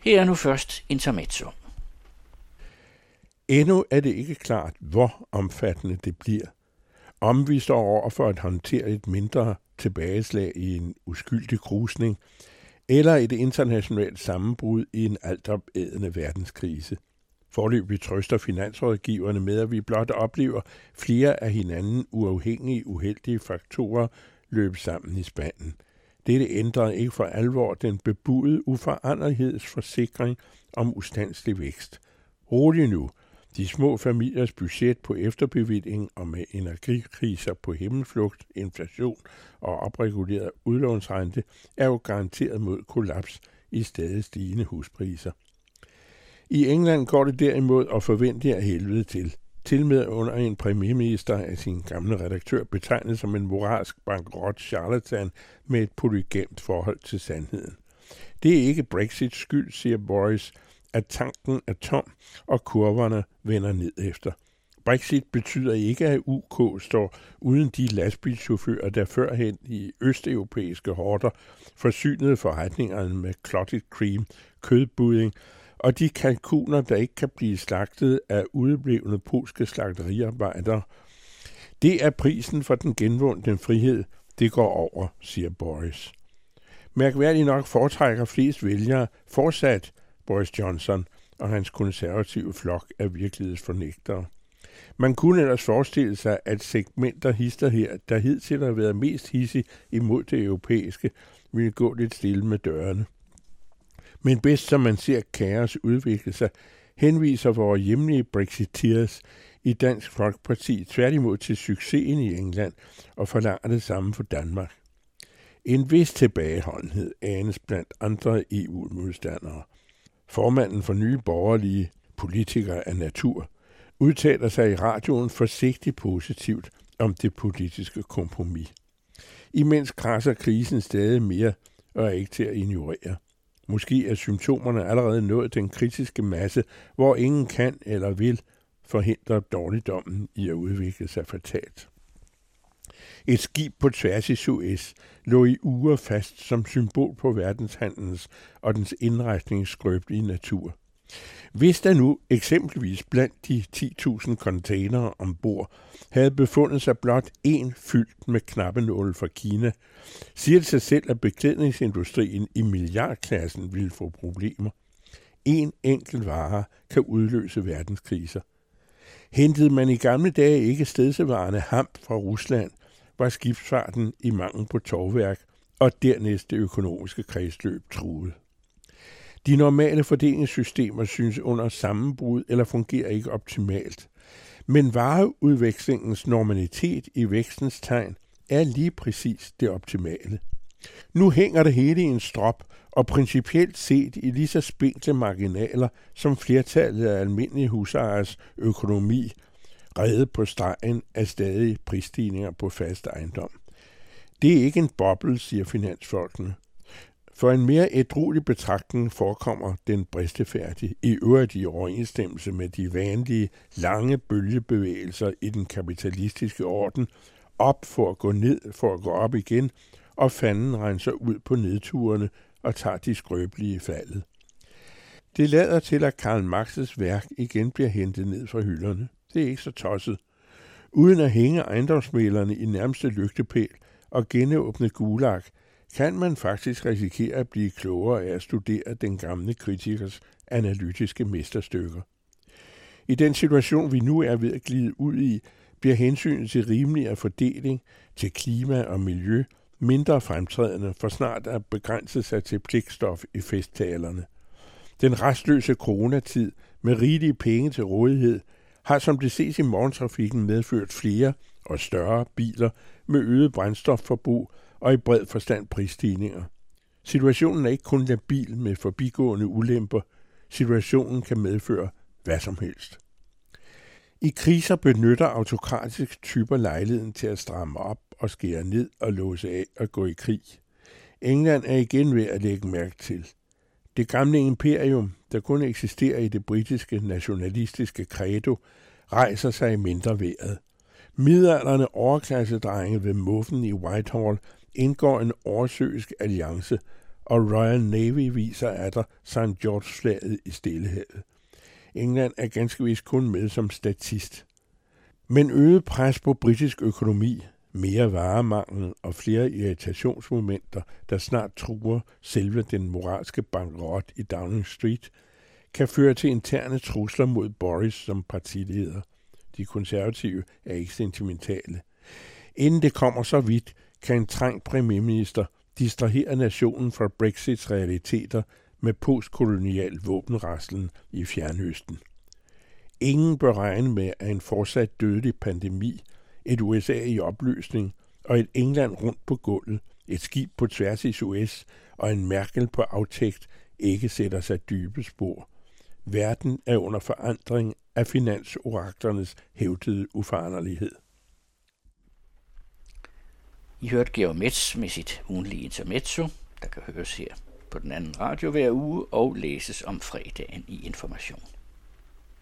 Her er nu først intermezzo. Endnu er det ikke klart, hvor omfattende det bliver. Om vi står over for at håndtere et mindre tilbageslag i en uskyldig krusning, eller et internationalt sammenbrud i en altopædende verdenskrise. Forløbig trøster finansrådgiverne med, at vi blot oplever flere af hinanden uafhængige uheldige faktorer løbe sammen i spanden. Dette ændrede ikke for alvor den bebudede uforanderlighedsforsikring om ustandslig vækst. Rolig nu, de små familiers budget på efterbevilling og med energikriser på himmelflugt, inflation og opreguleret udlånsrente er jo garanteret mod kollaps i stadig stigende huspriser. I England går det derimod og forventer af helvede til. Til med under en premierminister af sin gamle redaktør betegnet som en moralsk bankrot charlatan med et polygamt forhold til sandheden. Det er ikke Brexits skyld, siger Boris, at tanken er tom, og kurverne vender ned efter. Brexit betyder ikke, at UK står uden de lastbilchauffører, der førhen i østeuropæiske hårder forsynede forretningerne med clotted cream, kødbudding og de kalkuner, der ikke kan blive slagtet af udeblevende polske slagteriarbejdere. Det er prisen for den genvundne frihed. Det går over, siger Boris. Mærkværdigt nok foretrækker flest vælgere fortsat Boris Johnson og hans konservative flok af virkelighedsfornægtere. Man kunne ellers forestille sig, at segmenter hister her, der hidtil har været mest hissig imod det europæiske, ville gå lidt stille med dørene. Men bedst som man ser kaos udvikle sig, henviser vores hjemlige Brexiteers i Dansk Folkeparti tværtimod til succesen i England og forlanger det samme for Danmark. En vis tilbageholdenhed anes blandt andre EU-modstandere – formanden for nye borgerlige politikere af natur, udtaler sig i radioen forsigtigt positivt om det politiske kompromis. Imens krasser krisen stadig mere og er ikke til at ignorere. Måske er symptomerne allerede nået den kritiske masse, hvor ingen kan eller vil forhindre dårligdommen i at udvikle sig fatalt. Et skib på tværs i Suez lå i uger fast som symbol på verdenshandlens og dens indretningsskrøbelige natur. Hvis der nu eksempelvis blandt de 10.000 containere ombord havde befundet sig blot en fyldt med knappenåle fra Kina, siger det sig selv, at beklædningsindustrien i milliardklassen ville få problemer. En enkelt vare kan udløse verdenskriser. Hentede man i gamle dage ikke stedsevarende hamp fra Rusland, var skibsfarten i mangel på tovværk, og dernæst det økonomiske kredsløb truet. De normale fordelingssystemer synes under sammenbrud eller fungerer ikke optimalt. Men vareudvekslingens normalitet i vækstens tegn er lige præcis det optimale. Nu hænger det hele i en strop, og principielt set i lige så spinkle marginaler som flertallet af almindelige husejers økonomi reddet på stregen af stadig prisstigninger på fast ejendom. Det er ikke en boble, siger finansfolkene. For en mere ædruelig betragtning forekommer den bristefærdige, i øvrigt i overensstemmelse med de vanlige lange bølgebevægelser i den kapitalistiske orden, op for at gå ned, for at gå op igen, og fanden renser ud på nedturene og tager de skrøbelige faldet. Det lader til, at Karl Marx's værk igen bliver hentet ned fra hylderne. Det er ikke så tosset. Uden at hænge ejendomsmælerne i nærmeste lygtepæl og genåbne gulag, kan man faktisk risikere at blive klogere af at studere den gamle kritikers analytiske mesterstykker. I den situation, vi nu er ved at glide ud i, bliver hensynet til rimeligere fordeling, til klima og miljø mindre fremtrædende for snart at begrænse sig til pligtstof i festtalerne. Den restløse coronatid med rigelige penge til rådighed har som det ses i morgentrafikken medført flere og større biler med øget brændstofforbrug og i bred forstand prisstigninger. Situationen er ikke kun labil med forbigående ulemper. Situationen kan medføre hvad som helst. I kriser benytter autokratiske typer lejligheden til at stramme op og skære ned og låse af og gå i krig. England er igen ved at lægge mærke til. Det gamle imperium, der kun eksisterer i det britiske nationalistiske credo, rejser sig i mindre vejret. Midalderne overklassedrenge ved muffen i Whitehall indgår en oversøisk alliance og Royal Navy viser at der St. George-slaget i Stillehavet. England er ganske vist kun med som statist. Men øget pres på britisk økonomi, mere varemangel og flere irritationsmomenter, der snart truer selve den moralske bankrot i Downing Street, kan føre til interne trusler mod Boris som partileder. De konservative er ikke sentimentale. Inden det kommer så vidt, kan en trængt premierminister distrahere nationen fra Brexits realiteter med postkolonial våbenraslen i Fjernøsten. Ingen bør regne med, at en fortsat dødelig pandemi, et USA i opløsning og et England rundt på gulvet, et skib på tværs i Suez og en Merkel på aftægt ikke sætter sig dybe spor. Verden er under forandring af finansorakternes hævdede uforanderlighed. I hørte Georg Metz med sit ugenlige intermezzo, der kan høres her på den anden radio hver uge og læses om fredagen i Information.